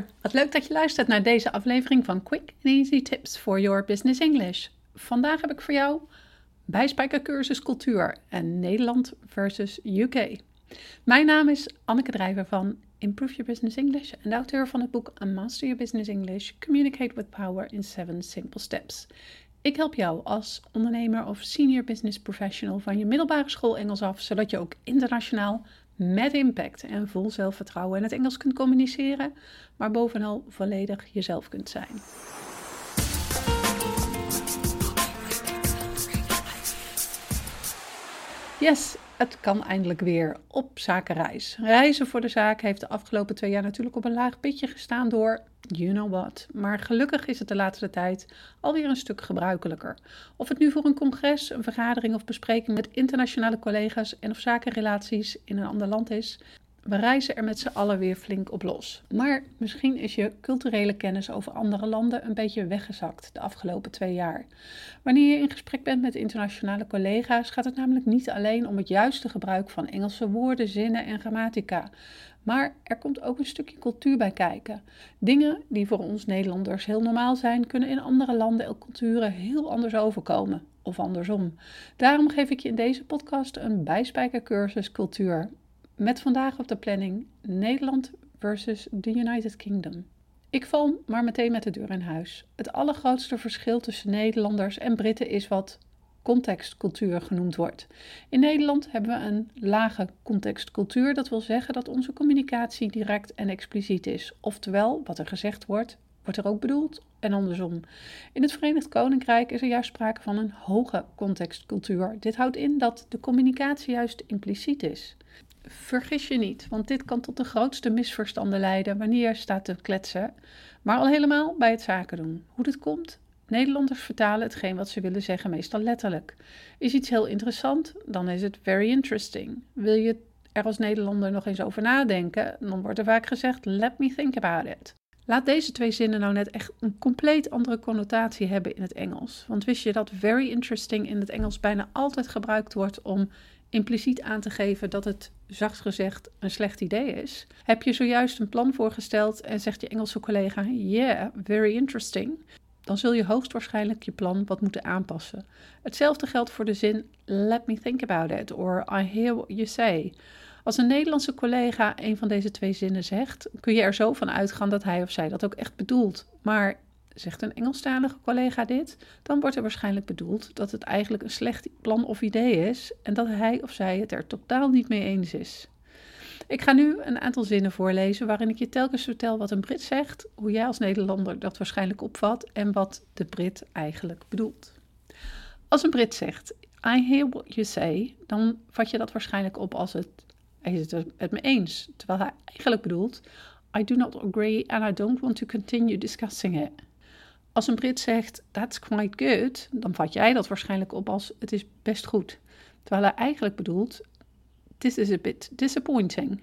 Wat leuk dat je luistert naar deze aflevering van Quick and Easy Tips for Your Business English. Vandaag heb ik voor jou bijspijkercursus cultuur en Nederland versus UK. Mijn naam is Anneke Drijver van Improve Your Business English en de auteur van het boek A Master Your Business English: Communicate with Power in 7 Simple Steps. Ik help jou als ondernemer of senior business professional van je middelbare school Engels af, zodat je ook internationaal met impact en vol zelfvertrouwen in het Engels kunt communiceren, maar bovenal volledig jezelf kunt zijn. Yes, het kan eindelijk weer op zakenreis. Reizen voor de zaak heeft de afgelopen twee jaar natuurlijk op een laag pitje gestaan door you know what. Maar gelukkig is het de laatste tijd alweer een stuk gebruikelijker. Of het nu voor een congres, een vergadering of bespreking met internationale collega's en of zakenrelaties in een ander land is, we reizen er met z'n allen weer flink op los. Maar misschien is je culturele kennis over andere landen een beetje weggezakt de afgelopen twee jaar. Wanneer je in gesprek bent met internationale collega's, gaat het namelijk niet alleen om het juiste gebruik van Engelse woorden, zinnen en grammatica. Maar er komt ook een stukje cultuur bij kijken. Dingen die voor ons Nederlanders heel normaal zijn, kunnen in andere landen en culturen heel anders overkomen. Of andersom. Daarom geef ik je in deze podcast een bijspijkercursus cultuur. Met vandaag op de planning Nederland versus the United Kingdom. Ik val maar meteen met de deur in huis. Het allergrootste verschil tussen Nederlanders en Britten is wat contextcultuur genoemd wordt. In Nederland hebben we een lage contextcultuur. Dat wil zeggen dat onze communicatie direct en expliciet is. Oftewel, wat er gezegd wordt, wordt er ook bedoeld en andersom. In het Verenigd Koninkrijk is er juist sprake van een hoge contextcultuur. Dit houdt in dat de communicatie juist impliciet is. Vergis je niet, want dit kan tot de grootste misverstanden leiden wanneer je staat te kletsen, maar al helemaal bij het zaken doen. Hoe dit komt? Nederlanders vertalen hetgeen wat ze willen zeggen meestal letterlijk. Is iets heel interessant, dan is het very interesting. Wil je er als Nederlander nog eens over nadenken, dan wordt er vaak gezegd: let me think about it. Laat deze twee zinnen nou net echt een compleet andere connotatie hebben in het Engels. Want wist je dat very interesting in het Engels bijna altijd gebruikt wordt om impliciet aan te geven dat het, zacht gezegd, een slecht idee is? Heb je zojuist een plan voorgesteld en zegt je Engelse collega: Yeah, very interesting dan zul je hoogstwaarschijnlijk je plan wat moeten aanpassen. Hetzelfde geldt voor de zin let me think about it or I hear what you say. Als een Nederlandse collega een van deze twee zinnen zegt, kun je er zo van uitgaan dat hij of zij dat ook echt bedoelt. Maar zegt een Engelstalige collega dit, dan wordt er waarschijnlijk bedoeld dat het eigenlijk een slecht plan of idee is en dat hij of zij het er totaal niet mee eens is. Ik ga nu een aantal zinnen voorlezen waarin ik je telkens vertel wat een Brit zegt, hoe jij als Nederlander dat waarschijnlijk opvat en wat de Brit eigenlijk bedoelt. Als een Brit zegt I hear what you say, dan vat je dat waarschijnlijk op als het hij is het met me eens, terwijl hij eigenlijk bedoelt I do not agree and I don't want to continue discussing it. Als een Brit zegt that's quite good, dan vat jij dat waarschijnlijk op als het is best goed, terwijl hij eigenlijk bedoelt This is a bit disappointing.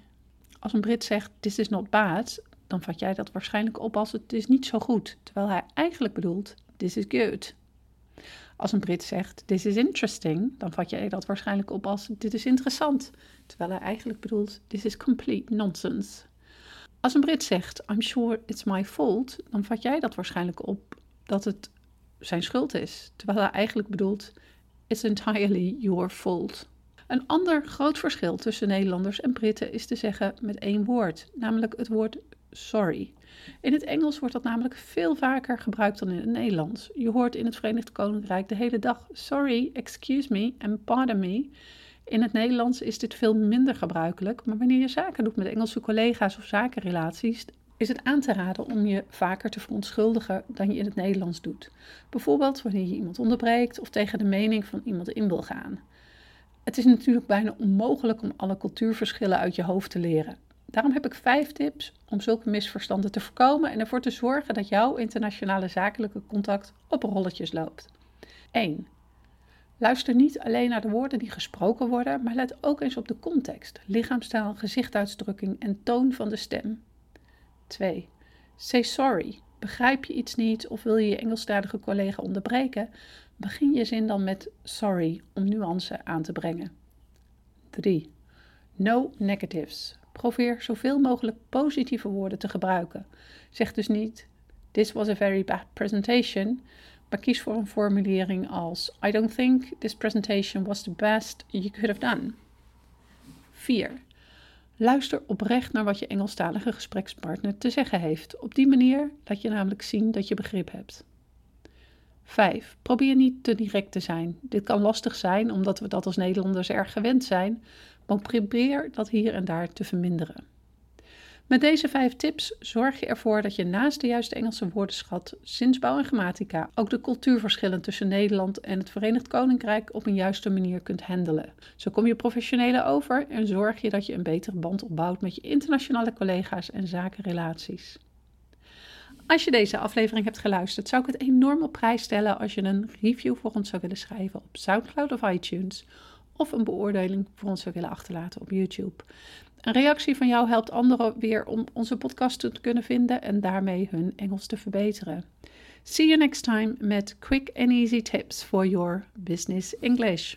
Als een Brit zegt this is not bad, dan vat jij dat waarschijnlijk op als het is niet zo goed, terwijl hij eigenlijk bedoelt this is good. Als een Brit zegt this is interesting, dan vat jij dat waarschijnlijk op als dit is interessant, terwijl hij eigenlijk bedoelt this is complete nonsense. Als een Brit zegt I'm sure it's my fault, dan vat jij dat waarschijnlijk op dat het zijn schuld is, terwijl hij eigenlijk bedoelt it's entirely your fault. Een ander groot verschil tussen Nederlanders en Britten is te zeggen met één woord, namelijk het woord sorry. In het Engels wordt dat namelijk veel vaker gebruikt dan in het Nederlands. Je hoort in het Verenigd Koninkrijk de hele dag sorry, excuse me en pardon me. In het Nederlands is dit veel minder gebruikelijk, maar wanneer je zaken doet met Engelse collega's of zakenrelaties, is het aan te raden om je vaker te verontschuldigen dan je in het Nederlands doet. Bijvoorbeeld wanneer je iemand onderbreekt of tegen de mening van iemand in wil gaan. Het is natuurlijk bijna onmogelijk om alle cultuurverschillen uit je hoofd te leren. Daarom heb ik vijf tips om zulke misverstanden te voorkomen en ervoor te zorgen dat jouw internationale zakelijke contact op rolletjes loopt. 1. Luister niet alleen naar de woorden die gesproken worden, maar let ook eens op de context, lichaamstaal, gezichtsuitdrukking en toon van de stem. 2. Say sorry. Begrijp je iets niet of wil je je Engelstalige collega onderbreken? Begin je zin dan met sorry om nuance aan te brengen. 3. No negatives. Probeer zoveel mogelijk positieve woorden te gebruiken. Zeg dus niet: This was a very bad presentation. Maar kies voor een formulering als: I don't think this presentation was the best you could have done. 4. Luister oprecht naar wat je Engelstalige gesprekspartner te zeggen heeft. Op die manier laat je namelijk zien dat je begrip hebt. 5. Probeer niet te direct te zijn. Dit kan lastig zijn omdat we dat als Nederlanders erg gewend zijn, maar probeer dat hier en daar te verminderen. Met deze vijf tips zorg je ervoor dat je naast de juiste Engelse woordenschat, zinsbouw en grammatica ook de cultuurverschillen tussen Nederland en het Verenigd Koninkrijk op een juiste manier kunt handelen. Zo kom je professioneler over en zorg je dat je een betere band opbouwt met je internationale collega's en zakenrelaties. Als je deze aflevering hebt geluisterd, zou ik het enorm op prijs stellen als je een review voor ons zou willen schrijven op SoundCloud of iTunes of een beoordeling voor ons zou willen achterlaten op YouTube. Een reactie van jou helpt anderen weer om onze podcast te kunnen vinden en daarmee hun Engels te verbeteren. See you next time met quick and easy tips for your business English.